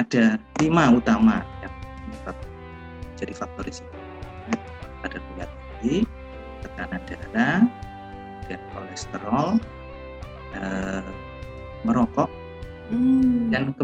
ada lima utama yang jadi faktor risiko. Ada gula tinggi, tekanan darah, dan kolesterol, eh, merokok, hmm. dan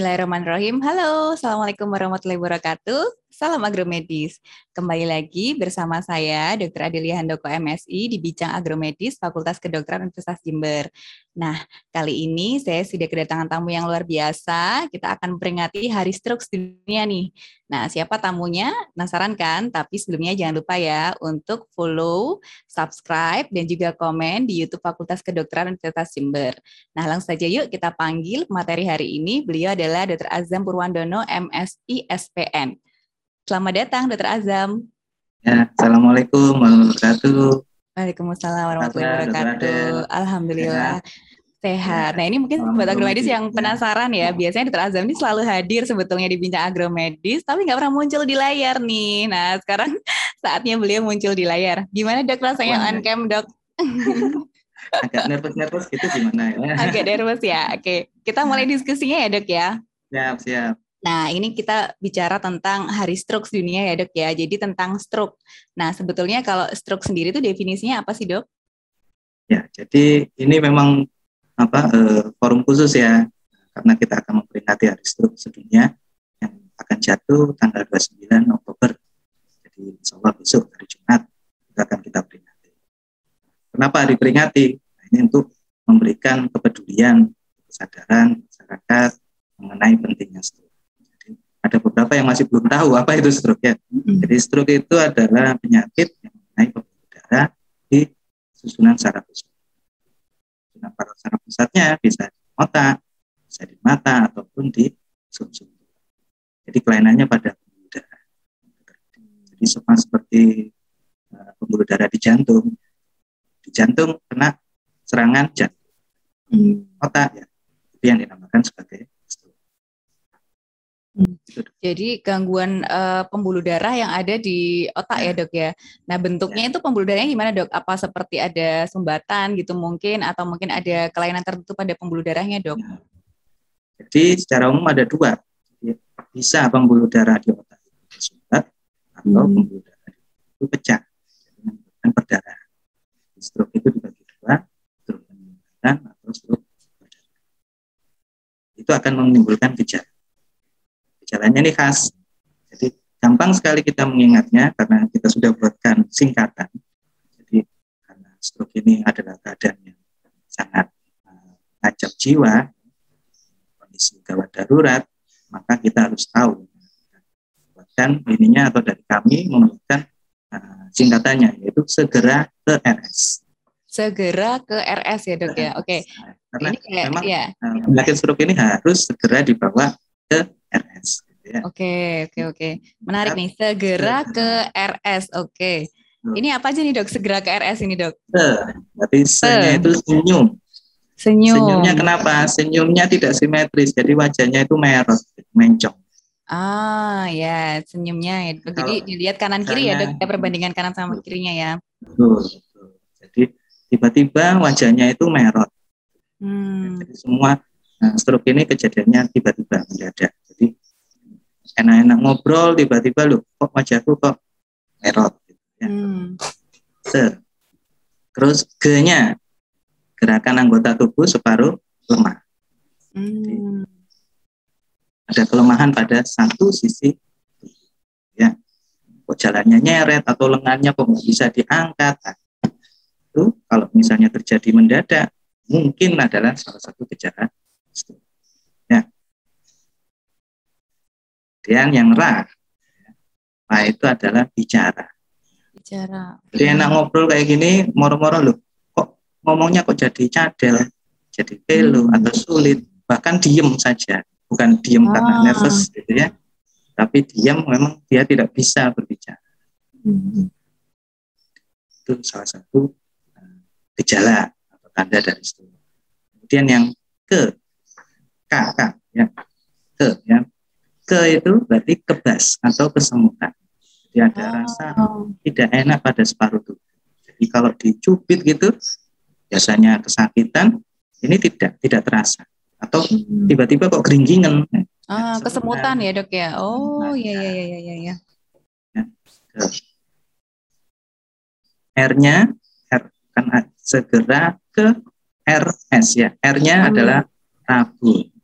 Bismillahirrahmanirrahim. Halo, Assalamualaikum warahmatullahi wabarakatuh. Salam agromedis. Kembali lagi bersama saya, Dr. Adelia Handoko MSI di Bidang Agromedis Fakultas Kedokteran Universitas Jember. Nah, kali ini saya sudah kedatangan tamu yang luar biasa. Kita akan memperingati Hari Stroke Dunia nih. Nah, siapa tamunya? Penasaran kan? Tapi sebelumnya jangan lupa ya untuk follow, subscribe, dan juga komen di YouTube Fakultas Kedokteran Universitas Jember. Nah, langsung saja yuk kita panggil materi hari ini. Beliau adalah Dr. Azam Purwandono, MSI SPN. Selamat datang, Dr. Azam. Ya, Assalamualaikum warahmatullahi wabarakatuh. Waalaikumsalam warahmatullahi wabarakatuh. Alhamdulillah. Sehat. Nah ini mungkin buat agromedis yang penasaran ya, biasanya Dr. Azam ini selalu hadir sebetulnya di bincang agromedis, tapi nggak pernah muncul di layar nih. Nah sekarang saatnya beliau muncul di layar. Gimana dok rasanya on cam dok? Agak nervous-nervous gitu gimana ya? Agak nervous ya. Oke, kita mulai diskusinya ya dok ya. Siap, siap. Nah, ini kita bicara tentang Hari Stroke dunia ya, Dok ya. Jadi tentang stroke. Nah, sebetulnya kalau stroke sendiri itu definisinya apa sih, Dok? Ya, jadi ini memang apa eh, forum khusus ya, karena kita akan memperingati Hari Stroke sedunia yang akan jatuh tanggal 29 Oktober. Jadi insya Allah besok hari Jumat itu akan kita peringati. Kenapa diperingati? Nah, ini untuk memberikan kepedulian, kesadaran masyarakat mengenai pentingnya stroke ada beberapa yang masih belum tahu apa itu stroke ya. Hmm. Jadi stroke itu adalah penyakit yang mengenai pembuluh darah di susunan saraf pusat. Susunan saraf pusatnya bisa di otak, bisa di mata ataupun di sumsum. Jadi kelainannya pada pembuluh darah. Jadi sama seperti uh, pembuluh darah di jantung. Di jantung kena serangan jantung. Hmm. Otak ya. Itu yang dinamakan sebagai. Jadi gangguan uh, pembuluh darah yang ada di otak ya dok ya. Nah bentuknya ya. itu pembuluh darahnya gimana dok? Apa seperti ada sumbatan gitu mungkin atau mungkin ada kelainan tertentu pada pembuluh darahnya dok? Ya. Jadi secara umum ada dua. Bisa pembuluh darah di otak itu sumbat atau hmm. pembuluh darah itu pecah dan perdarahan. Stroke itu dibagi dua, stroke penyumbatan atau stroke perdarahan. Itu akan menimbulkan gejala Caranya ini khas. Jadi gampang sekali kita mengingatnya karena kita sudah buatkan singkatan. Jadi karena stroke ini adalah keadaan yang sangat uh, jiwa, kondisi gawat darurat, maka kita harus tahu. Buatkan ininya atau dari kami membuatkan uh, singkatannya yaitu segera ke RS segera ke RS ya dok ya. Oke. Okay. Karena ini kayak, memang ya. penyakit stroke ini harus segera dibawa ke RS. Gitu ya. Oke, oke, oke. Menarik nih. Segera ke RS. Oke. Hmm. Ini apa aja nih dok? Segera ke RS ini dok? Se. Berarti se-nya itu senyum. Senyum. Senyumnya kenapa? Senyumnya tidak simetris. Jadi wajahnya itu merot, mencong. Ah ya, senyumnya ya. Jadi dilihat kanan kiri ya dok, ya perbandingan kanan sama kirinya ya. Betul, betul. Jadi tiba-tiba wajahnya itu merot. Hmm. Jadi semua Nah, stroke ini kejadiannya tiba-tiba mendadak. Jadi enak-enak ngobrol tiba-tiba lu kok wajahku kok merot gitu ya. Hmm. Terus G-nya gerakan anggota tubuh separuh lemah. Hmm. ada kelemahan pada satu sisi ya kok jalannya nyeret atau lengannya kok nggak bisa diangkat nah, itu kalau misalnya terjadi mendadak mungkin adalah salah satu gejala Ya. Dan yang ra, nah itu adalah bicara. Bicara. Jadi enak ngobrol kayak gini, moro-moro loh, kok ngomongnya kok jadi cadel, jadi pelu hmm. atau sulit, bahkan diem saja, bukan diem ah. karena nervous gitu ya, tapi diam memang dia tidak bisa berbicara. Hmm. Itu salah satu uh, gejala atau tanda dari stroke. Kemudian yang ke K, K ya ke ya ke itu berarti kebas atau kesemutan. Jadi ada oh. rasa tidak enak pada separuh tubuh. Jadi kalau dicubit gitu biasanya kesakitan ini tidak tidak terasa atau hmm. tiba-tiba kok geringgingan. Ah, kesemutan ya dok ya. Oh iya iya iya iya ya. R-nya R kan segera ke RS ya. R-nya hmm. adalah rabun.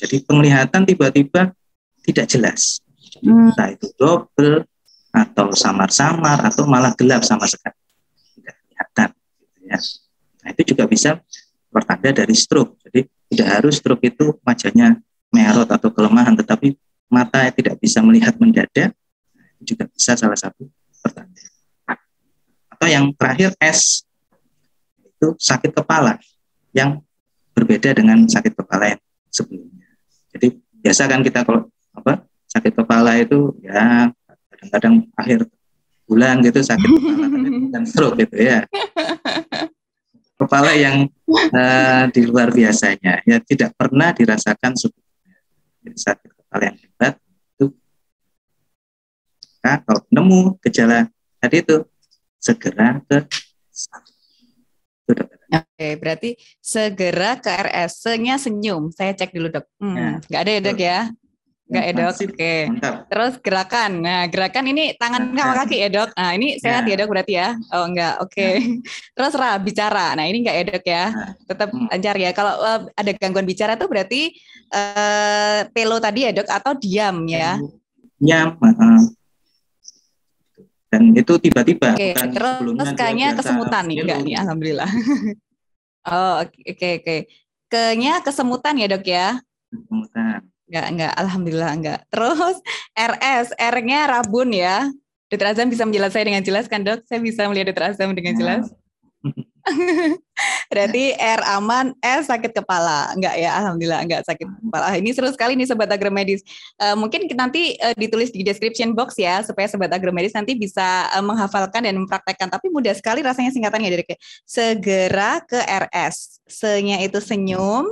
Jadi penglihatan tiba-tiba tidak jelas. Hmm. Entah itu double atau samar-samar atau malah gelap sama sekali. Tidak kelihatan. Gitu ya. Nah itu juga bisa pertanda dari stroke. Jadi tidak harus stroke itu wajahnya merot atau kelemahan, tetapi mata tidak bisa melihat mendadak, itu juga bisa salah satu pertanda. Atau yang terakhir S, itu sakit kepala yang berbeda dengan sakit kepala yang sebelumnya. Jadi biasa kan kita kalau apa sakit kepala itu ya kadang-kadang akhir bulan gitu sakit kepala dan stroke gitu ya. Kepala yang uh, di luar biasanya ya tidak pernah dirasakan sebelumnya. Jadi sakit kepala yang hebat itu nah, kalau nemu gejala tadi itu segera ke Oke, berarti segera ke RS-nya senyum. Saya cek dulu dok. Hmm, ya. ada ya dok ya? Enggak ya dok, oke. Okay. Terus gerakan, nah gerakan ini tangan sama kaki ya dok. Nah ini sehat ya, ya dok berarti ya? Oh enggak, oke. Okay. Ya. Terus ra bicara, nah ini enggak ya dok ya? Nah. Tetap hmm. lancar ya. Kalau uh, ada gangguan bicara tuh berarti uh, pelo tadi ya dok atau diam ya? Diam. Uh, dan itu tiba-tiba. Okay. terus kayaknya kesemutan nih enggak nih, alhamdulillah. oh oke okay, oke. Okay. Kenya kesemutan ya dok ya? Kesemutan. Enggak, enggak. Alhamdulillah enggak. Terus RS, R-nya rabun ya. Dr. Azam bisa menjelaskan dengan jelas kan dok? Saya bisa melihat Dr. Azam dengan jelas. Berarti R aman, S sakit kepala. Enggak ya, alhamdulillah enggak sakit kepala. Ini seru sekali nih sobat agromedis. Uh, mungkin nanti uh, ditulis di description box ya supaya sobat agromedis nanti bisa uh, menghafalkan dan mempraktekkan. Tapi mudah sekali rasanya singkatannya dari segera ke RS. Se-nya itu senyum,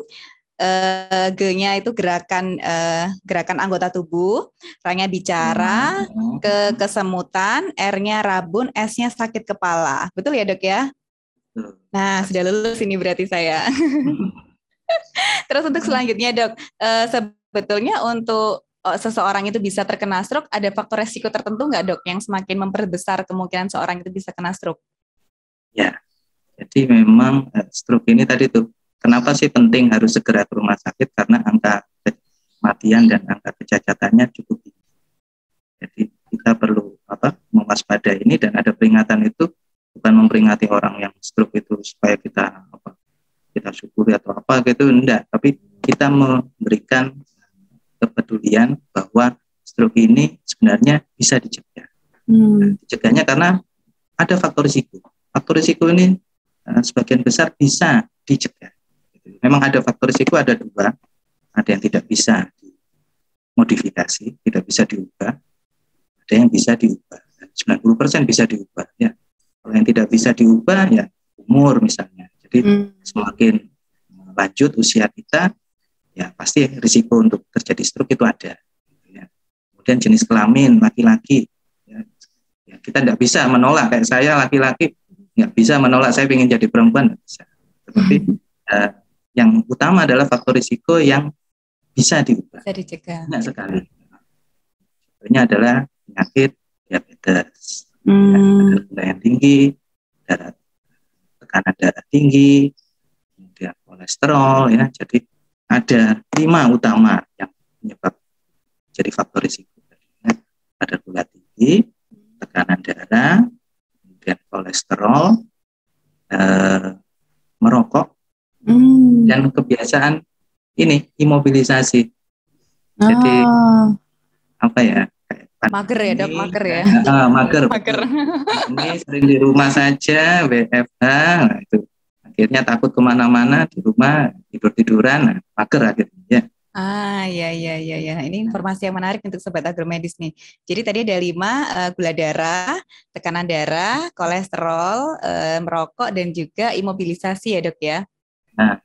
uh, G-nya itu gerakan uh, gerakan anggota tubuh, R-nya bicara, hmm. ke kesemutan, R-nya rabun, S-nya sakit kepala. Betul ya, Dok ya? Nah, sudah lulus ini berarti saya. Terus untuk selanjutnya, Dok, uh, sebetulnya untuk seseorang itu bisa terkena stroke, ada faktor resiko tertentu nggak, Dok, yang semakin memperbesar kemungkinan seorang itu bisa kena stroke? Ya, jadi memang stroke ini tadi tuh Kenapa sih penting harus segera ke rumah sakit? Karena angka kematian dan angka kecacatannya cukup tinggi. Jadi kita perlu apa mewaspadai ini dan ada peringatan itu bukan memperingati orang yang stroke itu supaya kita apa kita syukuri atau apa gitu enggak tapi kita memberikan kepedulian bahwa stroke ini sebenarnya bisa dicegah hmm. dicegahnya karena ada faktor risiko faktor risiko ini uh, sebagian besar bisa dicegah Memang ada faktor risiko ada dua, ada yang tidak bisa dimodifikasi, tidak bisa diubah, ada yang bisa diubah. 90% bisa diubah ya. Kalau yang tidak bisa diubah ya umur misalnya. Jadi hmm. semakin lanjut usia kita ya pasti risiko untuk terjadi stroke itu ada. Ya. Kemudian jenis kelamin laki-laki ya, ya kita tidak bisa menolak kayak saya laki-laki nggak bisa menolak saya ingin jadi perempuan bisa. Tetapi hmm. uh, yang utama adalah faktor risiko yang bisa diubah. Bisa dicegah. Banyak sekali. Contohnya adalah penyakit diabetes, hmm. darah yang tinggi, darah tekanan darah tinggi, kemudian kolesterol ya. Jadi ada lima utama yang menyebab jadi faktor risiko. Ada gula tinggi, tekanan darah, kemudian kolesterol, eh, merokok, hmm. dan kebiasaan ini imobilisasi. Oh. Jadi apa ya? Mager ya dok, mager ya. Uh, mager. mager. Ini sering di rumah saja, WFH, nah itu akhirnya takut ke mana-mana di rumah tidur tiduran, nah, mager akhirnya. Ya. Ah, ya, ya, ya, ya. Ini informasi yang menarik untuk sobat agromedis nih. Jadi tadi ada lima uh, gula darah, tekanan darah, kolesterol, uh, merokok, dan juga imobilisasi ya dok ya. Nah,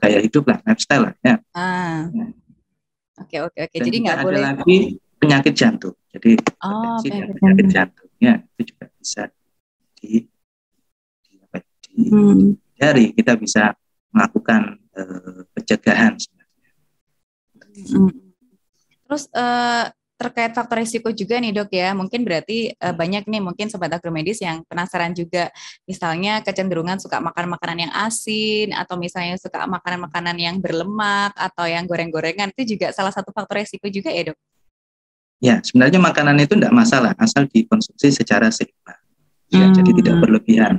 gaya hidup lah, lifestyle lah ya. Ah, oke, oke, oke. Jadi nggak boleh. Ada lagi penyakit jantung. Jadi oh, penyakit, penyakit jantung ya itu juga bisa di, di, apa, di hmm. dari kita bisa melakukan uh, pencegahan Hmm. Terus uh, terkait faktor risiko juga nih dok ya, mungkin berarti uh, banyak nih mungkin sobat agromedis yang penasaran juga, misalnya kecenderungan suka makan makanan yang asin atau misalnya suka makanan-makanan yang berlemak atau yang goreng-gorengan itu juga salah satu faktor risiko juga ya dok? Ya sebenarnya makanan itu tidak masalah asal dikonsumsi secara seimbang, ya hmm. jadi tidak berlebihan.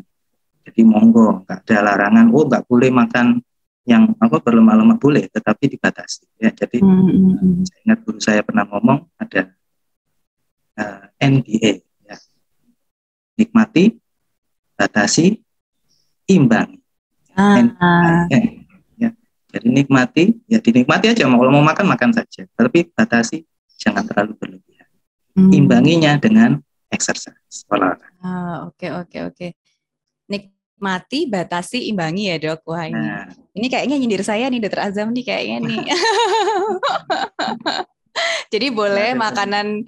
Jadi monggo nggak ada larangan, oh nggak boleh makan yang apa berlemak-lemak boleh tetapi dibatasi ya jadi mm-hmm. saya ingat guru saya pernah ngomong ada uh, eh, NBA ya nikmati batasi imbangi ah. ya, ya jadi nikmati ya dinikmati aja kalau mau makan makan saja tapi batasi jangan terlalu berlebihan mm. imbanginya dengan exercise olahraga ah, oke oke oke mati, batasi, imbangi ya dok. Wah ini, nah. ini kayaknya nyindir saya nih dokter Azam nih kayaknya nih. Jadi boleh nah, makanan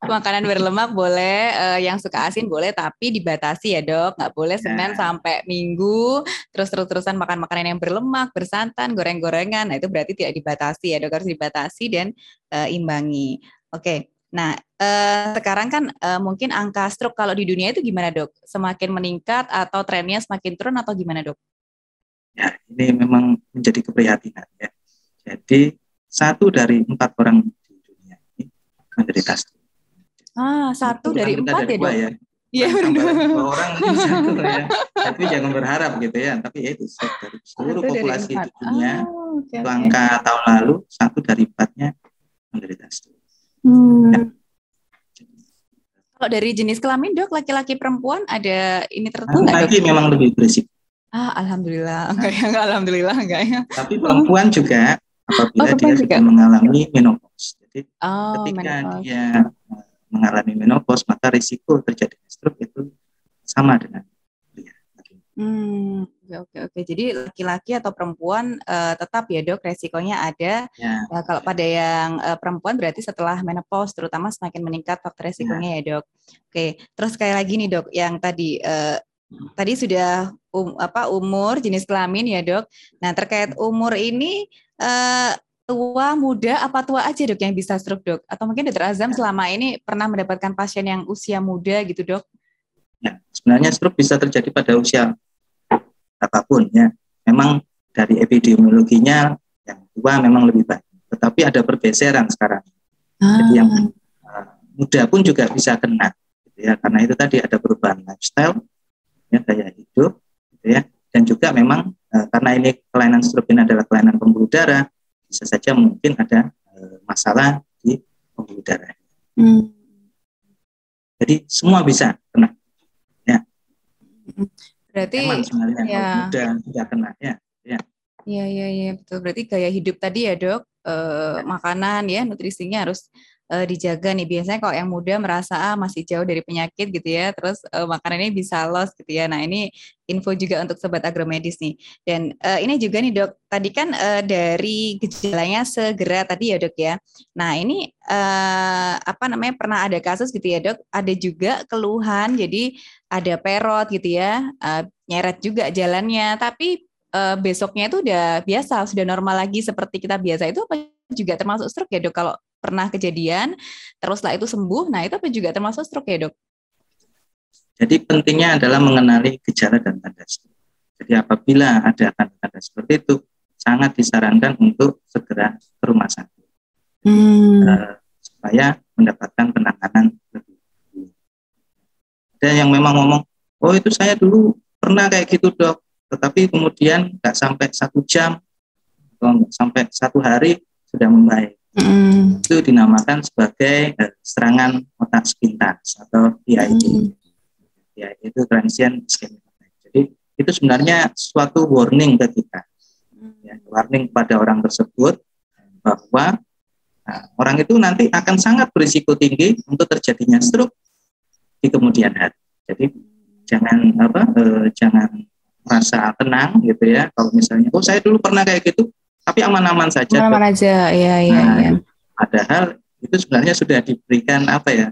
makanan berlemak boleh, uh, yang suka asin boleh, tapi dibatasi ya dok. Nggak boleh senin nah. sampai minggu, terus terus-terusan makan makanan yang berlemak, bersantan, goreng-gorengan. Nah itu berarti tidak dibatasi ya dok, harus dibatasi dan uh, imbangi. Oke, Nah, eh, sekarang kan eh, mungkin angka stroke kalau di dunia itu gimana dok? Semakin meningkat atau trennya semakin turun atau gimana dok? Ya, ini memang menjadi keprihatinan ya. Jadi satu dari empat orang di dunia ini menderita stroke. Ah, satu dari empat ya dok? Ya. Iya dua orang satu ya. Tapi jangan berharap gitu ya. Tapi ya itu dari seluruh satu populasi di dunia, oh, okay, okay. tahun lalu satu dari empatnya menderita stroke. Hmm. Ya. Kalau dari jenis kelamin dok, laki-laki perempuan ada ini tertentu nggak? Laki memang lebih berisik. Ah, alhamdulillah, enggak ya, enggak alhamdulillah enggak ya. Tapi perempuan juga apabila oh, dia juga. mengalami menopause. Jadi oh, ketika menopause. dia mengalami menopause, maka risiko terjadi stroke itu sama dengan Hmm, oke oke oke. Jadi laki-laki atau perempuan uh, tetap ya dok resikonya ada. Ya. Uh, kalau pada yang uh, perempuan berarti setelah menopause terutama semakin meningkat faktor resikonya ya, ya dok. Oke, terus sekali lagi nih dok, yang tadi uh, tadi sudah um, apa umur jenis kelamin ya dok. Nah terkait umur ini uh, tua, muda, apa tua aja dok yang bisa stroke dok? Atau mungkin dokter Azam selama ini pernah mendapatkan pasien yang usia muda gitu dok? Ya, sebenarnya stroke bisa terjadi pada usia apa pun ya. Memang dari epidemiologinya yang tua memang lebih baik. Tetapi ada pergeseran sekarang. Ah. Jadi yang uh, muda pun juga bisa kena gitu ya karena itu tadi ada perubahan lifestyle ya gaya hidup gitu ya dan juga memang uh, karena ini kelainan stroke ini adalah kelainan pembuluh darah bisa saja mungkin ada uh, masalah di pembuluh darah. Hmm. Jadi semua bisa kena. Ya. Hmm. Berarti sebenarnya ya. muda tidak kena ya. Ya. Iya iya iya betul. Berarti gaya hidup tadi ya dok, eh, makanan ya nutrisinya harus uh, dijaga nih. Biasanya kalau yang muda merasa ah masih jauh dari penyakit gitu ya, terus uh, makanannya bisa loss gitu ya. Nah ini info juga untuk sobat agromedis nih. Dan uh, ini juga nih dok, tadi kan uh, dari gejalanya segera tadi ya dok ya. Nah ini uh, apa namanya pernah ada kasus gitu ya dok, ada juga keluhan jadi ada perot gitu ya, uh, nyeret juga jalannya, tapi uh, besoknya itu udah biasa, sudah normal lagi seperti kita biasa itu apa juga termasuk stroke ya dok kalau pernah kejadian, teruslah itu sembuh, nah itu apa juga termasuk stroke ya dok? Jadi pentingnya adalah mengenali gejala dan tanda stroke. Jadi apabila ada tanda-tanda seperti itu, sangat disarankan untuk segera ke rumah sakit hmm. uh, supaya mendapatkan penanganan lebih dulu. Ada yang memang ngomong, oh itu saya dulu pernah kayak gitu dok, tetapi kemudian nggak sampai satu jam atau sampai satu hari sudah membaik. Mm. Itu dinamakan sebagai uh, serangan otak sepintas atau PID. Mm. Ya, itu transient ischemic Jadi itu sebenarnya suatu warning ke kita. Mm. Ya, warning pada orang tersebut bahwa nah, orang itu nanti akan sangat berisiko tinggi untuk terjadinya stroke di kemudian hari. Jadi jangan apa eh, jangan merasa tenang gitu ya. Kalau misalnya oh saya dulu pernah kayak gitu tapi aman-aman saja. Aman-aman aja, ya ya nah, ya. Padahal itu sebenarnya sudah diberikan apa ya?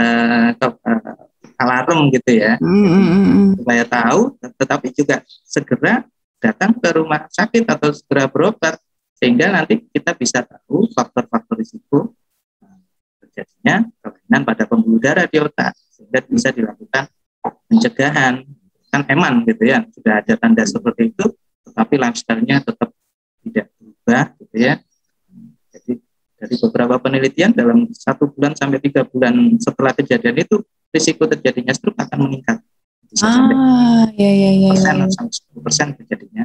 Eh, eh, alarm gitu ya, mm-hmm. supaya tahu, tetapi juga segera datang ke rumah sakit atau segera berobat sehingga nanti kita bisa tahu faktor-faktor risiko eh, terjadinya kelainan pada pembuluh darah di otak sehingga bisa dilakukan pencegahan kan eman gitu ya sudah ada tanda seperti itu tetapi lifestyle-nya tetap tidak berubah gitu ya jadi dari beberapa penelitian dalam satu bulan sampai tiga bulan setelah kejadian itu risiko terjadinya stroke akan meningkat. Bisa ah, sampai ya, ya, ya, persen ya, ya. sampai sepuluh persen terjadinya.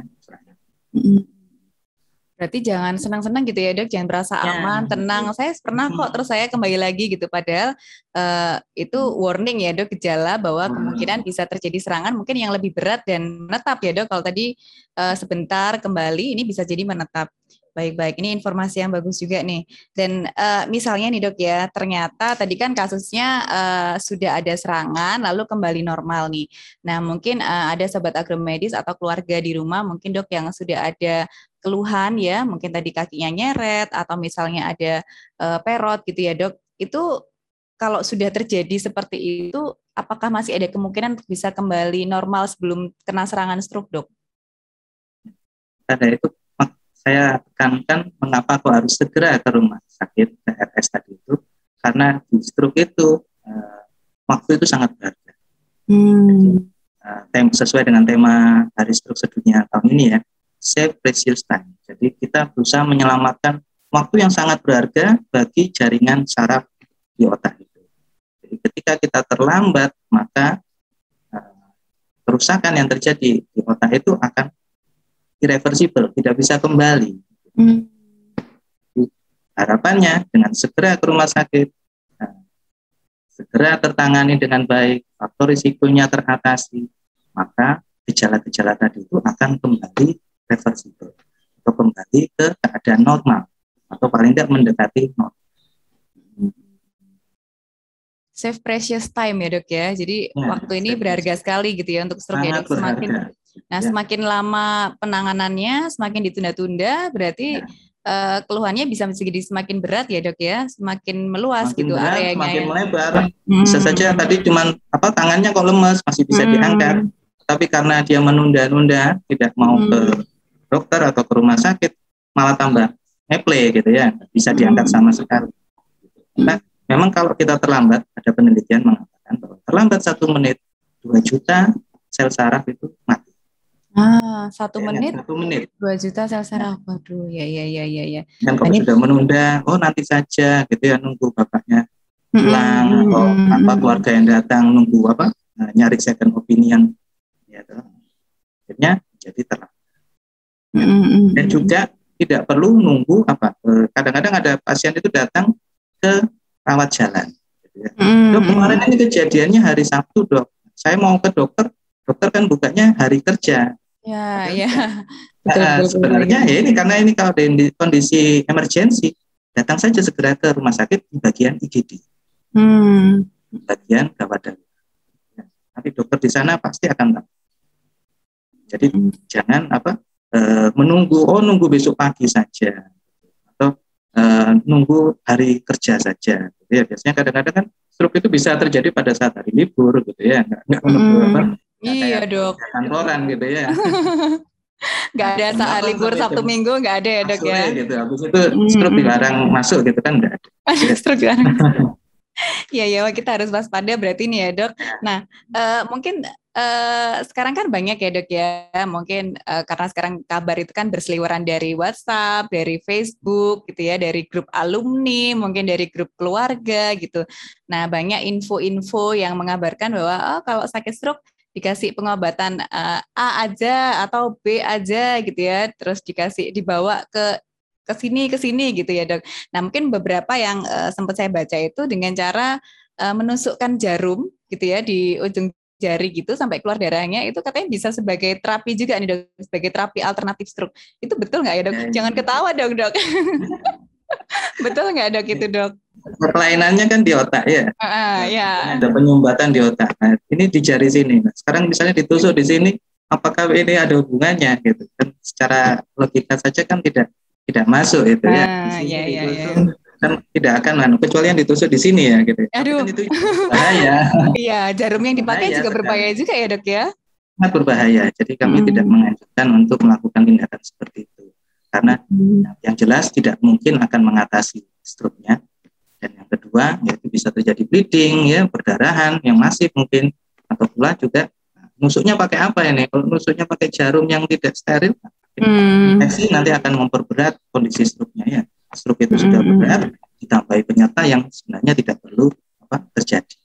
Berarti jangan senang-senang gitu ya dok, jangan berasa ya, aman, tenang. Saya pernah kok, terus saya kembali lagi gitu. Padahal uh, itu warning ya dok, gejala bahwa kemungkinan bisa terjadi serangan mungkin yang lebih berat dan menetap ya dok. Kalau tadi uh, sebentar kembali, ini bisa jadi menetap. Baik-baik, ini informasi yang bagus juga nih. Dan uh, misalnya nih dok ya, ternyata tadi kan kasusnya uh, sudah ada serangan, lalu kembali normal nih. Nah mungkin uh, ada sobat agromedis atau keluarga di rumah, mungkin dok yang sudah ada keluhan ya, mungkin tadi kakinya nyeret atau misalnya ada uh, perot gitu ya dok. Itu kalau sudah terjadi seperti itu, apakah masih ada kemungkinan untuk bisa kembali normal sebelum kena serangan stroke dok? Ada itu saya tekankan mengapa kok harus segera ke rumah sakit RS tadi itu karena di stroke itu uh, waktu itu sangat berharga. Hmm. Jadi, uh, sesuai dengan tema Hari Stroke Sedunia tahun ini ya, save precious time. Jadi kita berusaha menyelamatkan waktu yang sangat berharga bagi jaringan saraf di otak itu. Jadi ketika kita terlambat, maka uh, kerusakan yang terjadi di otak itu akan irreversible, tidak bisa kembali. Hmm. Harapannya dengan segera ke rumah sakit, nah, segera tertangani dengan baik, faktor risikonya teratasi, maka gejala-gejala tadi itu akan kembali reversible atau kembali ke keadaan normal atau paling tidak mendekati normal. Save precious time ya dok ya. Jadi ya, waktu ini berharga sekali gitu ya untuk stroke ya dok. Semakin Nah, ya. semakin lama penanganannya, semakin ditunda-tunda, berarti ya. uh, keluhannya bisa menjadi semakin berat ya dok ya, semakin meluas semakin gitu berat, areanya. Semakin ya. melebar. Hmm. Bisa saja tadi cuman apa tangannya kok lemes masih bisa hmm. diangkat, tapi karena dia menunda-nunda, tidak mau hmm. ke dokter atau ke rumah sakit, malah tambah ngeple gitu ya, bisa diangkat hmm. sama sekali. Nah, memang kalau kita terlambat, ada penelitian mengatakan bahwa terlambat satu menit, dua juta sel saraf itu. Ah, satu ya, menit, satu menit, dua juta sel saraf. Waduh, ya, ya, ya, ya, ya. Dan kalau sudah menunda, oh nanti saja, gitu ya, nunggu bapaknya pulang, mm -hmm. oh tanpa keluarga yang datang, nunggu apa, nah, nyari second opinion, ya, akhirnya jadi terlambat. Mm -hmm. Dan juga tidak perlu nunggu apa, eh, kadang-kadang ada pasien itu datang ke rawat jalan. Gitu ya. Mm -hmm. Dok, kemarin ini kejadiannya hari Sabtu dok, saya mau ke dokter, dokter kan bukanya hari kerja Ya, ya. Nah, sebenarnya ya ini karena ini kalau di kondisi emergensi datang saja segera ke rumah sakit di bagian IGD. Hmm. Bagian gawat darurat. Ya, nanti dokter di sana pasti akan tahu. Jadi hmm. jangan apa e, menunggu oh nunggu besok pagi saja atau e, nunggu hari kerja saja. Gitu ya biasanya kadang-kadang kan stroke itu bisa terjadi pada saat hari libur gitu ya, nggak, nggak menunggu hmm. apa iya dok. Kantoran gitu ya. Gak ada saat libur Sabtu Minggu nggak ada ya dok ya. Gitu. Habis itu stroke hmm. dilarang masuk gitu kan nggak ada. stroke dilarang. Iya ya kita harus waspada berarti nih ya dok. Nah uh, mungkin uh, sekarang kan banyak ya dok ya. Mungkin uh, karena sekarang kabar itu kan berseliweran dari WhatsApp, dari Facebook gitu ya, dari grup alumni, mungkin dari grup keluarga gitu. Nah banyak info-info yang mengabarkan bahwa oh, kalau sakit stroke dikasih pengobatan uh, A aja atau B aja gitu ya, terus dikasih dibawa ke ke sini ke sini gitu ya dok. Nah mungkin beberapa yang uh, sempat saya baca itu dengan cara uh, menusukkan jarum gitu ya di ujung jari gitu sampai keluar darahnya itu katanya bisa sebagai terapi juga nih dok sebagai terapi alternatif stroke itu betul nggak ya dok? Jangan ketawa dong dok. Betul nggak dok itu dok? Kelainannya kan di otak ya. Uh, ya. Ada penyumbatan di otak. Nah, ini di jari sini. Nah, sekarang misalnya ditusuk di sini, apakah ini ada hubungannya gitu? Kan secara logika saja kan tidak tidak masuk itu ya. Ah, iya, iya, iya. kan tidak akan anu kecuali yang ditusuk di sini ya gitu. Aduh. Kan itu bahaya. Iya, jarum yang dipakai Bahaya juga berbahaya juga ya dok ya. Sangat berbahaya. Jadi kami Hmm. tidak menganjurkan untuk melakukan tindakan seperti. Karena yang jelas tidak mungkin akan mengatasi stroke-nya. Dan yang kedua, yaitu bisa terjadi bleeding, ya, perdarahan yang masif mungkin, atau pula juga nah, nusuknya pakai apa ini? Kalau nusuknya pakai jarum yang tidak steril, Hmm. infeksi nanti akan memperberat kondisi stroke-nya ya. Stroke itu sudah Hmm. berat, ditambahi penyerta yang sebenarnya tidak perlu apa terjadi.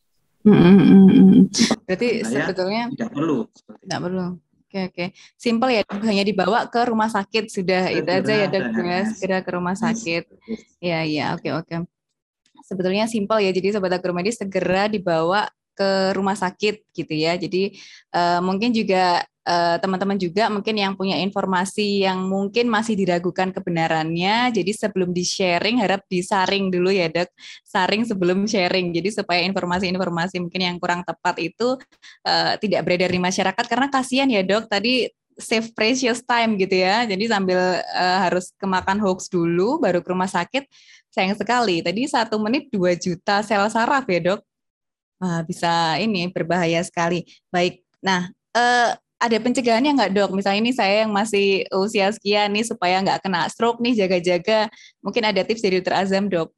Hmm, hmm, hmm, hmm. Berarti sebetulnya tidak perlu nggak perlu. Oke oke, simple ya, hanya dibawa ke rumah sakit sudah itu aja ya dok ya, segera ke rumah sakit. Ya ya, oke oke. Sebetulnya simpel ya, jadi sobat agromedis segera dibawa ke rumah sakit gitu ya. Jadi eh, mungkin juga eh, teman-teman juga mungkin yang punya informasi yang mungkin masih diragukan kebenarannya. Jadi sebelum di-sharing harap disaring dulu ya, Dok. Saring sebelum sharing. Jadi supaya informasi-informasi mungkin yang kurang tepat itu eh, tidak beredar di masyarakat karena kasihan ya, Dok. Tadi save precious time gitu ya. Jadi sambil eh, harus kemakan hoax dulu baru ke rumah sakit sayang sekali. Tadi satu menit 2 juta sel saraf ya dok. Wah, bisa ini berbahaya sekali. Baik, nah eh, ada pencegahannya nggak dok? Misalnya ini saya yang masih usia sekian nih supaya nggak kena stroke nih jaga-jaga. Mungkin ada tips dari Dr. Azam dok.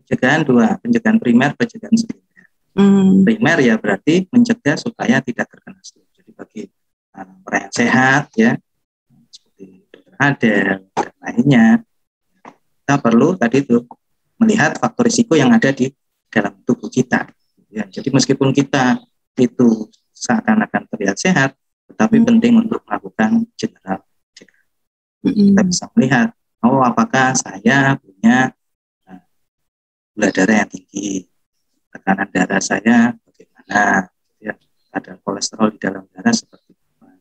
Pencegahan dua, pencegahan primer, pencegahan sekunder. Hmm. Primer ya berarti mencegah supaya tidak terkena stroke. Jadi bagi uh, orang yang sehat ya, seperti dokter Adel dan lainnya, kita perlu tadi itu melihat faktor risiko yang ada di dalam tubuh kita. Ya, jadi meskipun kita itu seakan-akan terlihat sehat, tetapi Hmm. penting untuk melakukan general check kita bisa melihat oh apakah saya punya uh, gula darah yang tinggi? Tekanan darah saya bagaimana? Ya ada kolesterol di dalam darah seperti apa?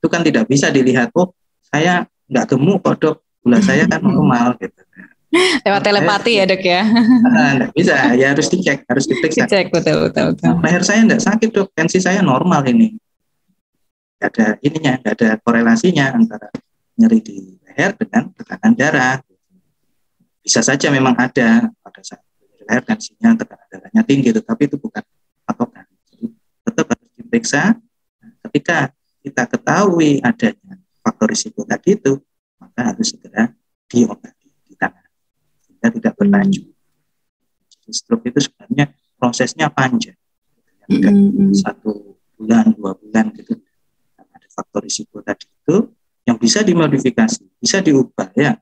Itu kan tidak bisa dilihat oh saya nggak gemuk kok dok. Gula saya kan normal gitu. Lewat telepati ya dok ya. nah, nggak bisa. Ya harus dicek harus diperiksa. Cek betul betul betul. Nah, leher saya nggak sakit dok. Tensi saya normal ini nggak ada ininya nggak ada korelasinya antara nyeri di leher dengan tekanan darah. Bisa saja memang ada pada saat leher tensinya tekanan darahnya tinggi tetapi itu bukan patokan. Jadi tetap harus diperiksa. Ketika kita ketahui adanya faktor risiko tadi itu maka harus segera diobati ditangani sehingga tidak berlanjut. Stroke itu sebenarnya prosesnya panjang. Tidak Mm-mm. satu bulan dua bulan gitu faktor risiko tadi itu yang bisa dimodifikasi bisa diubah ya.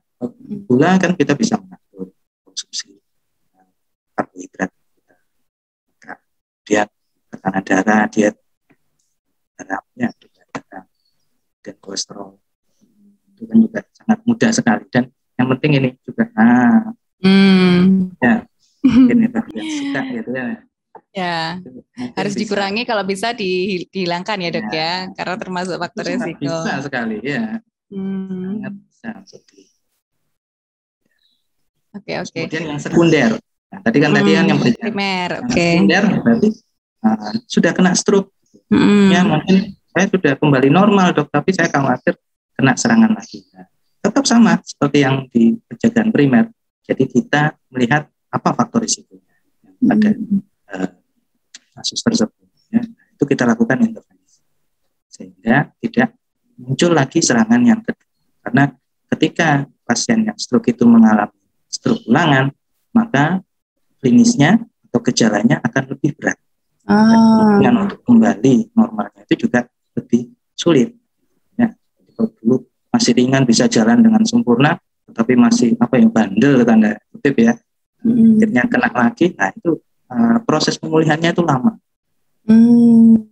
Gula kan kita bisa mengatur konsumsi eh, karbohidrat kita. Kemudian tekanan darah diet darahnya darah dan kolesterol. Itu kan juga sangat mudah sekali. Dan yang penting ini juga nah Hmm. ini tadi yang suka gitu ya Ya, Mungkin harus bisa. dikurangi kalau bisa di- dihilangkan ya dok ya, karena termasuk faktor Itu sangat resiko. bisa sekali ya Hmm. sangat bisa seperti Oke oke. Kemudian yang sekunder. Nah, tadi kan tadi kan yang Hmm, primer. Yang Oke. Sekunder berarti uh, sudah kena stroke. Hmm. Ya mungkin saya sudah kembali normal dok, tapi saya khawatir kena serangan lagi. Nah, tetap sama seperti yang di pencegahan primer. Jadi kita melihat apa faktor risikonya yang pada uh, kasus tersebut. Ya. Itu kita lakukan intervensi sehingga tidak muncul lagi serangan yang kedua. Karena ketika pasien yang stroke itu mengalami stroke ulangan, maka klinisnya atau gejalanya akan lebih berat. Dan Ah. untuk kembali normalnya itu juga lebih sulit. Ya, kalau dulu masih ringan bisa jalan dengan sempurna, tetapi masih apa yang bandel tanda kutip ya, Hmm. akhirnya kena lagi, nah itu uh, proses pemulihannya itu lama. Hmm.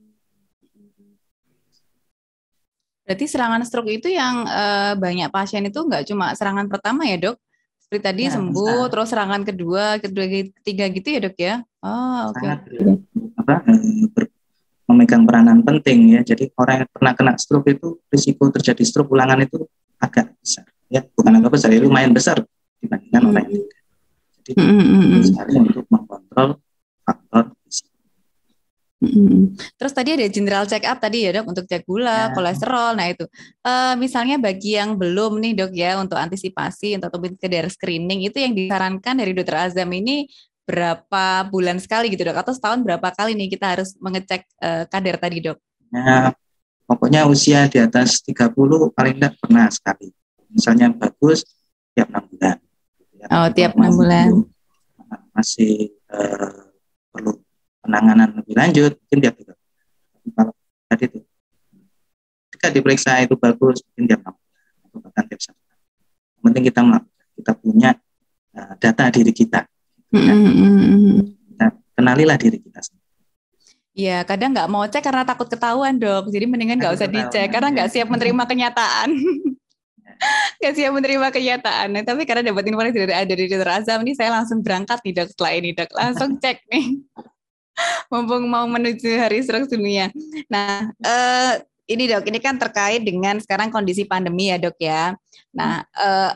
Berarti serangan stroke itu yang eh, banyak pasien itu nggak cuma serangan pertama ya dok? Seperti tadi Ya, sembuh, bisa. terus serangan kedua, kedua, ketiga gitu ya dok ya? Oh oke. apa eh, ber- memegang peranan penting ya. Jadi orang yang pernah kena stroke itu risiko terjadi stroke ulangan itu agak besar ya, bukan agak besar, ya lumayan besar dibandingkan hmm. orang yang tidak. Jadi hmm. sekali untuk mengkontrol faktor. Hmm. Terus tadi ada general check up tadi ya dok untuk cek gula, ya. kolesterol. Nah itu, uh, misalnya bagi yang belum nih dok ya untuk antisipasi untuk sekedar screening itu yang disarankan dari dokter Azam ini berapa bulan sekali gitu dok? Atau setahun berapa kali nih kita harus mengecek uh, kadar tadi dok? Ya, pokoknya usia di atas 30 paling tidak pernah sekali. Misalnya bagus tiap enam bulan. Ya, oh tiap enam bulan. Masih uh, perlu penanganan lebih lanjut mungkin dia juga kalau tadi itu. Ketika diperiksa itu bagus mungkin dia mau atau bahkan tiap satu yang penting kita melakukan kita punya uh, data diri kita. Ya. kita kenalilah diri kita sendiri. Iya, kadang nggak mau cek karena takut ketahuan dok. Jadi mendingan nggak usah dicek. karena nggak siap menerima kenyataan. Nggak siap menerima kenyataan. Nah, tapi karena dapat informasi dari dari dokter Azam ini saya langsung berangkat nih dok setelah ini dok. Langsung cek nih. mumpung mau menuju hari stroke dunia. Nah, eh, ini dok, ini kan terkait dengan sekarang kondisi pandemi ya dok ya. Nah, eh,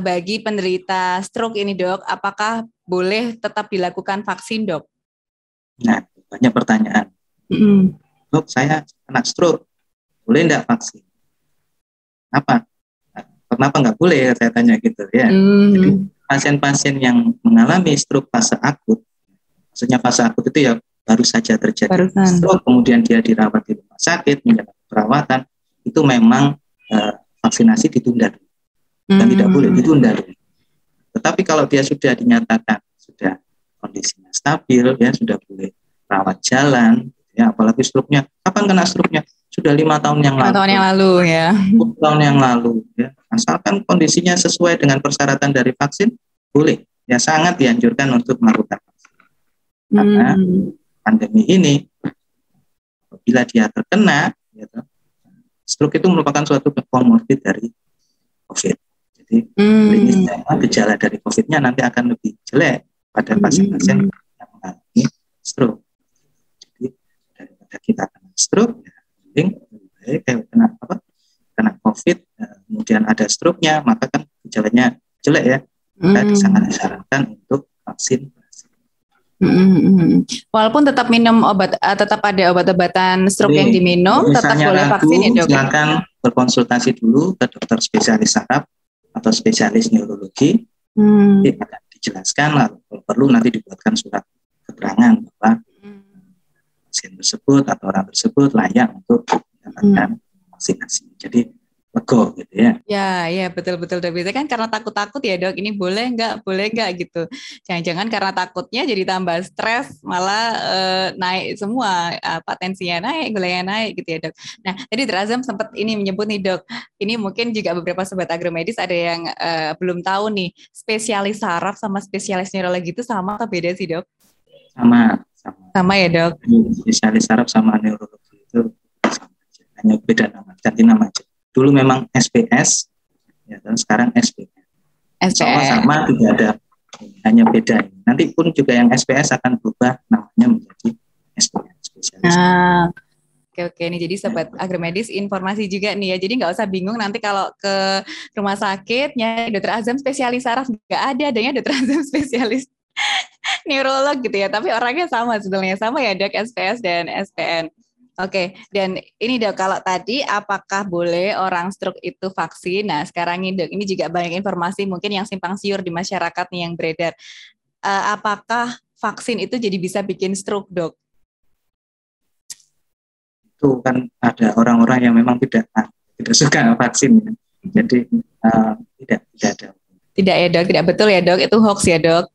bagi penderita stroke ini dok, apakah boleh tetap dilakukan vaksin dok? Nah, banyak pertanyaan. Mm. Dok, saya kena stroke, boleh enggak vaksin? Apa? Kenapa nggak boleh? Saya tanya gitu ya. Mm. Jadi pasien-pasien yang mengalami stroke fase akut maksudnya fase akut itu ya baru saja terjadi Barusan. stroke, kemudian dia dirawat di rumah sakit, menjalani perawatan, itu memang uh, vaksinasi ditunda dulu. Dan hmm. tidak boleh ditunda dulu. Tetapi kalau dia sudah dinyatakan sudah kondisinya stabil, ya sudah boleh rawat jalan, ya apalagi struknya, kapan kena struknya? Sudah lima tahun yang lalu. tahun yang lalu ya. tahun yang lalu ya. Asalkan kondisinya sesuai dengan persyaratan dari vaksin, boleh. Ya sangat dianjurkan untuk melakukan karena hmm. pandemi ini, bila dia terkena, gitu, stroke itu merupakan suatu komorbid dari COVID. Jadi hmm. gejala dari COVID-nya nanti akan lebih jelek pada hmm. pasien-pasien hmm. yang mengalami stroke. Daripada kita kena stroke, ya, mending baik eh, kena apa? Kena COVID, ya, kemudian ada stroke-nya, maka kan gejalanya jelek ya. Kita hmm. sangat disarankan untuk vaksin Mm-hmm. Walaupun tetap minum obat, uh, tetap ada obat-obatan stroke Jadi, yang diminum, tetap boleh vaksin ya dok. Silakan berkonsultasi dulu ke dokter spesialis saraf atau spesialis neurologi. Hmm. Jadi akan dijelaskan, lalu kalau perlu nanti dibuatkan surat keterangan bahwa pasien tersebut atau orang tersebut layak untuk mendapatkan hmm. vaksinasi. Jadi lego gitu ya. Ya, ya betul betul dok. Biasanya kan karena takut-takut ya dok. Ini boleh nggak, boleh nggak gitu. Jangan-jangan karena takutnya jadi tambah stres, malah uh, naik semua apa tensinya naik, gulanya naik gitu ya dok. Nah tadi Terazam sempat ini menyebut nih dok. Ini mungkin juga beberapa sobat agromedis ada yang uh, belum tahu nih spesialis saraf sama spesialis neurologi itu sama atau beda sih dok? Sama. Sama, sama ya dok. Spesialis saraf sama neurologi itu sama hanya beda nama, ganti nama aja dulu memang SPS ya dan sekarang SPS. SPS. Sama tidak ada hanya beda. Nanti pun juga yang SPS akan berubah namanya menjadi SPS spesialis. Nah. Oke oke ini jadi sobat agromedis informasi juga nih ya. Jadi nggak usah bingung nanti kalau ke rumah sakitnya dokter Azam spesialis saraf nggak ada adanya dokter Azam spesialis neurolog gitu ya. Tapi orangnya sama sebenarnya sama ya dok SPS dan SPN. Oke, dan ini dok, kalau tadi apakah boleh orang stroke itu vaksin? Nah, sekarang ini dok, ini juga banyak informasi mungkin yang simpang siur di masyarakat nih yang beredar. Uh, apakah vaksin itu jadi bisa bikin stroke dok? Itu kan ada orang-orang yang memang tidak tidak suka vaksin, ya. jadi uh, tidak tidak ada. Tidak ya dok, tidak betul ya dok, itu hoax ya dok?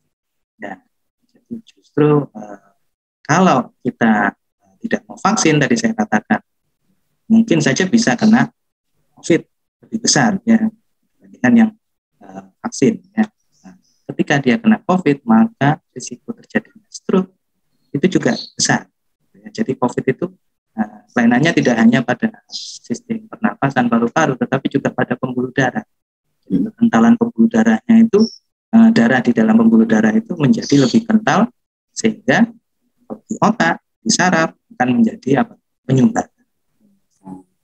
Justru uh, kalau kita tidak mau vaksin tadi saya katakan mungkin saja bisa kena COVID lebih besar ya dibandingkan yang uh, vaksin ya. Nah, ketika dia kena COVID maka risiko terjadinya stroke itu juga besar. Ya, jadi COVID itu uh, kelainannya tidak hanya pada sistem pernapasan paru-paru tetapi juga pada pembuluh darah. Jadi kekentalan pembuluh darahnya itu uh, darah di dalam pembuluh darah itu menjadi lebih kental sehingga di otak, di saraf akan menjadi apa penyumbat.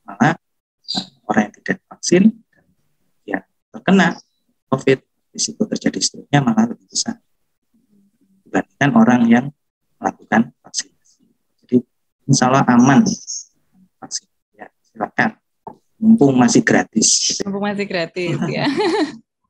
Malah orang yang tidak vaksin ya terkena COVID risiko terjadi stroke-nya malah lebih besar dibandingkan orang yang melakukan vaksinasi. Jadi insya Allah aman vaksin. Ya, silakan. Mumpung masih gratis. Mumpung masih gratis ya.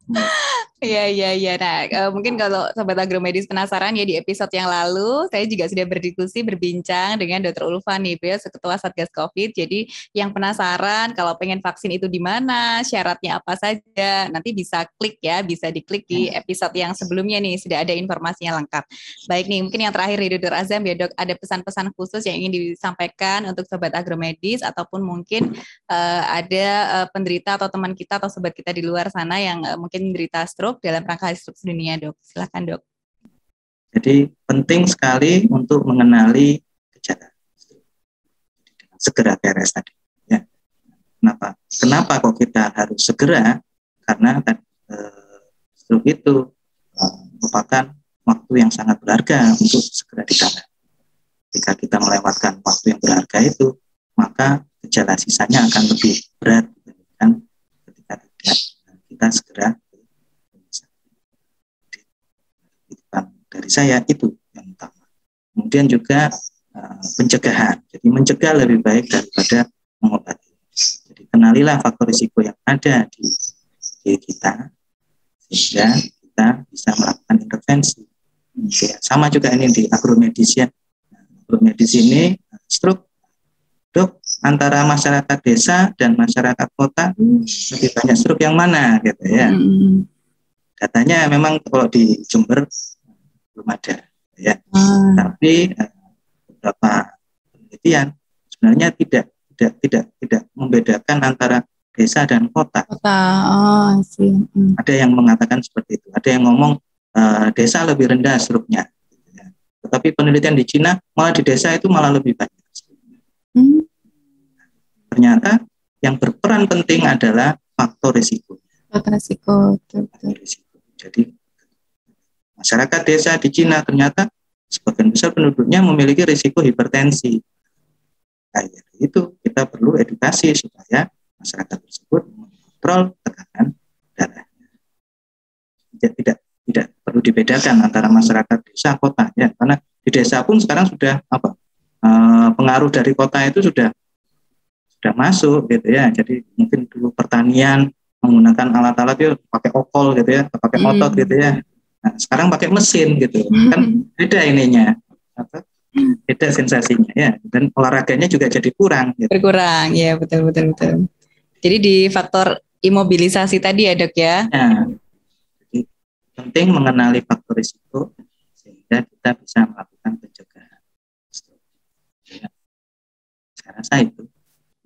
Iya iya iya. Nah, uh, mungkin kalau sobat agromedis penasaran ya di episode yang lalu saya juga sudah berdiskusi berbincang dengan Dr. Ulfa nih, beliau ketua Satgas Covid. Jadi yang penasaran kalau pengen vaksin itu di mana, syaratnya apa saja, nanti bisa klik ya, bisa diklik di hmm. episode yang sebelumnya nih sudah ada informasinya lengkap. Baik nih, mungkin yang terakhir di Dr. Azam ya Dok, ada pesan-pesan khusus yang ingin disampaikan untuk sobat agromedis ataupun mungkin uh, ada uh, penderita atau teman kita atau sobat kita di luar sana yang uh, mungkin menderita stroke dalam rangka stroke dunia, dok. Silakan dok. Jadi penting sekali untuk mengenali gejala segera beres tadi. Ya. Kenapa? Kenapa kok kita harus segera? Karena eh, stroke itu eh, merupakan waktu yang sangat berharga untuk segera ditangani. Jika kita melewatkan waktu yang berharga itu, maka gejala sisanya akan lebih berat dibandingkan ketika kita segera dari saya itu yang utama. Kemudian juga uh, pencegahan. Jadi mencegah lebih baik daripada mengobati. Jadi kenalilah faktor risiko yang ada di diri kita sehingga kita bisa melakukan intervensi. Ya, sama juga ini di agromedis ya. Agromedis ini stroke dok antara masyarakat desa dan masyarakat kota lebih banyak stroke yang mana gitu ya. Hmm. Datanya memang kalau di Jember belum ada ya hmm. tapi uh, beberapa penelitian sebenarnya tidak tidak tidak tidak membedakan antara desa dan kota. Kota, oh, sih. Hmm. Ada yang mengatakan seperti itu. Ada yang ngomong uh, desa lebih rendah struknya. Ya. Tetapi penelitian di Cina malah di desa itu malah lebih banyak. Hmm. Ternyata yang berperan penting adalah faktor risiko. Faktor risiko. Faktor risiko. Jadi Masyarakat desa di Cina ternyata sebagian besar penduduknya memiliki risiko hipertensi. Nah, itu kita perlu edukasi supaya masyarakat tersebut mengontrol tekanan darahnya. Tidak, tidak tidak perlu dibedakan antara masyarakat desa kota ya karena di desa pun sekarang sudah apa e, pengaruh dari kota itu sudah sudah masuk gitu ya jadi mungkin dulu pertanian menggunakan alat-alat itu pakai okol gitu ya pakai hmm. otot gitu ya Nah, sekarang pakai mesin gitu, kan beda ininya, apa? beda sensasinya ya, dan olahraganya juga jadi kurang. Gitu. Berkurang, ya betul betul betul. Jadi di faktor imobilisasi tadi ya dok ya. ya jadi penting mengenali faktor risiko sehingga kita bisa melakukan pencegahan. Ya. Saya rasa itu.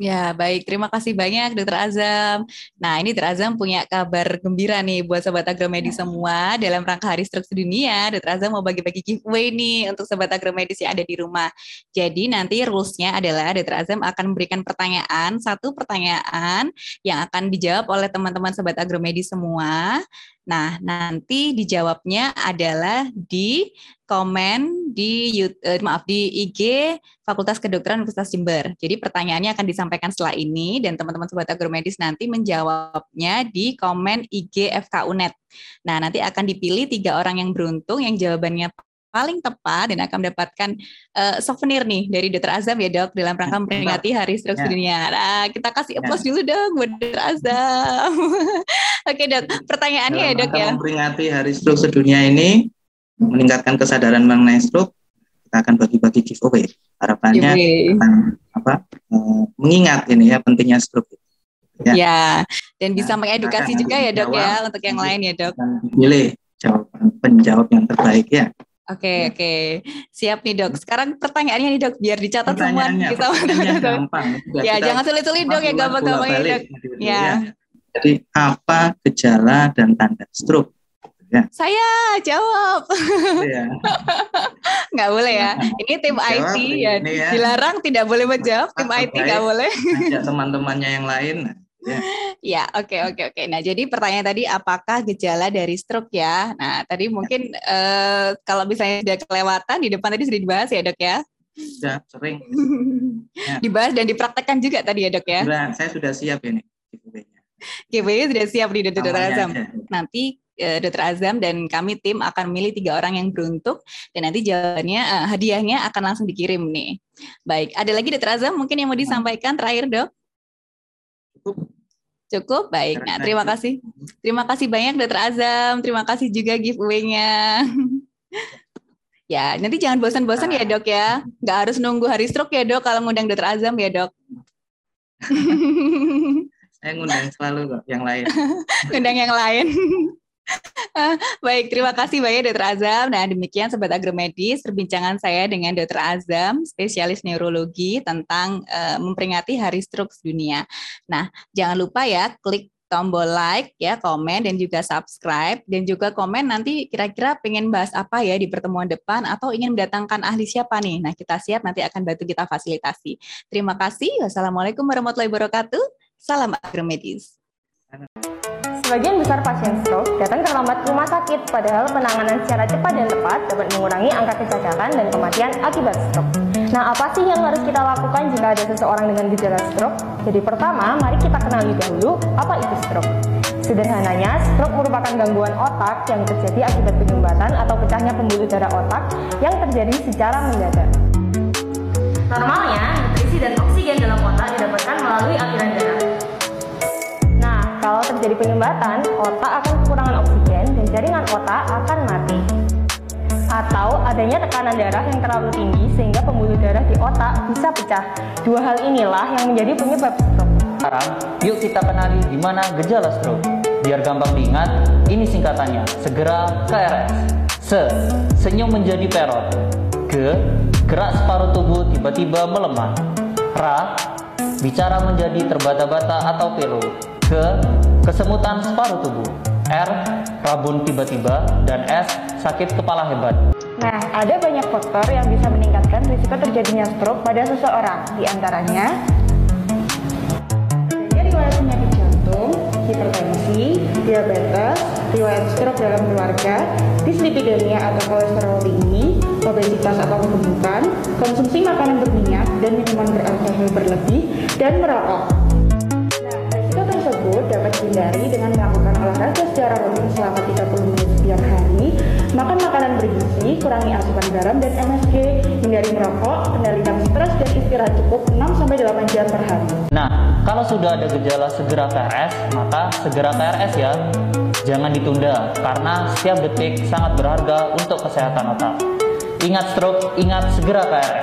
Ya, baik. Terima kasih banyak Dokter Azam. Nah, ini Dokter Azam punya kabar gembira nih buat Sobat Agromedis semua dalam rangka Hari Stroke Dunia. Dokter Azam mau bagi-bagi giveaway nih untuk Sobat Agromedis yang ada di rumah. Jadi nanti rules-nya adalah Dokter Azam akan memberikan pertanyaan, satu pertanyaan yang akan dijawab oleh teman-teman Sobat Agromedis semua. Nah, nanti dijawabnya adalah di komen di uh, maaf di IG Fakultas Kedokteran Universitas Jember. Jadi pertanyaannya akan disampaikan setelah ini dan teman-teman sobat agromedis nanti menjawabnya di komen IG FKUNet. Nah, nanti akan dipilih tiga orang yang beruntung yang jawabannya paling tepat dan akan mendapatkan uh, souvenir nih dari Dr. Azam ya dok dalam rangka memperingati Hari Stroke ya. Dunia. Nah, kita kasih applause ya. dulu dong buat Dr. Azam. Oke dok, pertanyaannya dalam ya dok ya. Memperingati Hari Stroke Sedunia ini meningkatkan kesadaran mengenai stroke, kita akan bagi-bagi giveaway. Harapannya akan apa uh, mengingat ini ya pentingnya stroke. Ya, ya dan bisa nah, mengedukasi juga ya dok ya untuk yang lain ya dok. Pilih jawaban penjawab yang terbaik ya. Oke okay, oke okay. siap nih dok. Sekarang pertanyaannya nih dok biar dicatat semua kita. Gampang. ya jangan sulit-sulit dok ya gampang-gampang ya dok. Ya. Jadi apa gejala dan tanda stroke? Ya. Saya jawab. Ya. nggak boleh ya. Ini tim jawab, IT ya. ya. Dilarang tidak boleh menjawab. Tim IT nggak boleh. teman-temannya yang lain. Ya, ya oke oke oke. Nah, jadi pertanyaan tadi apakah gejala dari stroke ya? Nah, tadi mungkin ya. uh, kalau misalnya sudah kelewatan di depan tadi sudah dibahas ya, Dok ya? Sudah, sering. ya. Dibahas dan dipraktekkan juga tadi ya, Dok ya? Sudah, saya sudah siap ini giveaway sudah siap di Dr. Azam. Nanti uh, Dr. Azam dan kami tim akan memilih tiga orang yang beruntung dan nanti jawabannya uh, hadiahnya akan langsung dikirim nih. Baik, ada lagi Dr. Azam mungkin yang mau disampaikan terakhir dok? Cukup. Cukup, baik. Nah, terima kasih. Terima kasih banyak Dr. Azam. Terima kasih juga giveaway-nya. ya, nanti jangan bosan-bosan ya dok ya. Nggak harus nunggu hari stroke ya dok kalau ngundang Dr. Azam ya dok. Saya ngundang selalu kok yang lain. ngundang yang lain. Baik, terima kasih banyak Dr. Azam. Nah, demikian Sobat Agromedis, perbincangan saya dengan Dr. Azam, spesialis neurologi tentang uh, memperingati Hari Stroke Dunia. Nah, jangan lupa ya, klik tombol like ya, komen dan juga subscribe dan juga komen nanti kira-kira pengen bahas apa ya di pertemuan depan atau ingin mendatangkan ahli siapa nih. Nah, kita siap nanti akan bantu kita fasilitasi. Terima kasih. Wassalamualaikum warahmatullahi wabarakatuh. Salam agromedis. Sebagian besar pasien stroke datang terlambat ke rumah sakit, padahal penanganan secara cepat dan tepat dapat mengurangi angka kecacatan dan kematian akibat stroke. Nah, apa sih yang harus kita lakukan jika ada seseorang dengan gejala stroke? Jadi pertama, mari kita kenali dahulu apa itu stroke. Sederhananya, stroke merupakan gangguan otak yang terjadi akibat penyumbatan atau pecahnya pembuluh darah otak yang terjadi secara mendadak. Normalnya, nutrisi dan oksigen dalam otak didapatkan melalui aliran darah. Terjadi penyumbatan, otak akan kekurangan oksigen dan jaringan otak akan mati. Atau adanya tekanan darah yang terlalu tinggi sehingga pembuluh darah di otak bisa pecah. Dua hal inilah yang menjadi penyebab stroke. Sekarang, yuk kita kenali di mana gejala stroke. Biar gampang diingat, ini singkatannya, segera KRS. Se, senyum menjadi perot. G, gerak separuh tubuh tiba-tiba melemah. Ra, bicara menjadi terbata-bata atau pilu ke kesemutan separuh tubuh, R rabun tiba-tiba, dan S sakit kepala hebat. Nah, ada banyak faktor yang bisa meningkatkan risiko terjadinya stroke pada seseorang, di antaranya adanya riwayat penyakit jantung, hipertensi, diabetes, riwayat stroke dalam keluarga, dislipidemia atau kolesterol tinggi, obesitas atau kegemukan, konsumsi makanan berminyak dan minuman beralkohol berlebih, dan merokok tersebut dapat dihindari dengan melakukan olahraga secara rutin selama 30 menit setiap hari, makan makanan bergizi, kurangi asupan garam dan MSG, hindari merokok, kendalikan stres dan istirahat cukup 6-8 jam per hari. Nah, kalau sudah ada gejala segera KRS, maka segera KRS ya. Jangan ditunda, karena setiap detik sangat berharga untuk kesehatan otak. Ingat stroke, ingat segera KRS.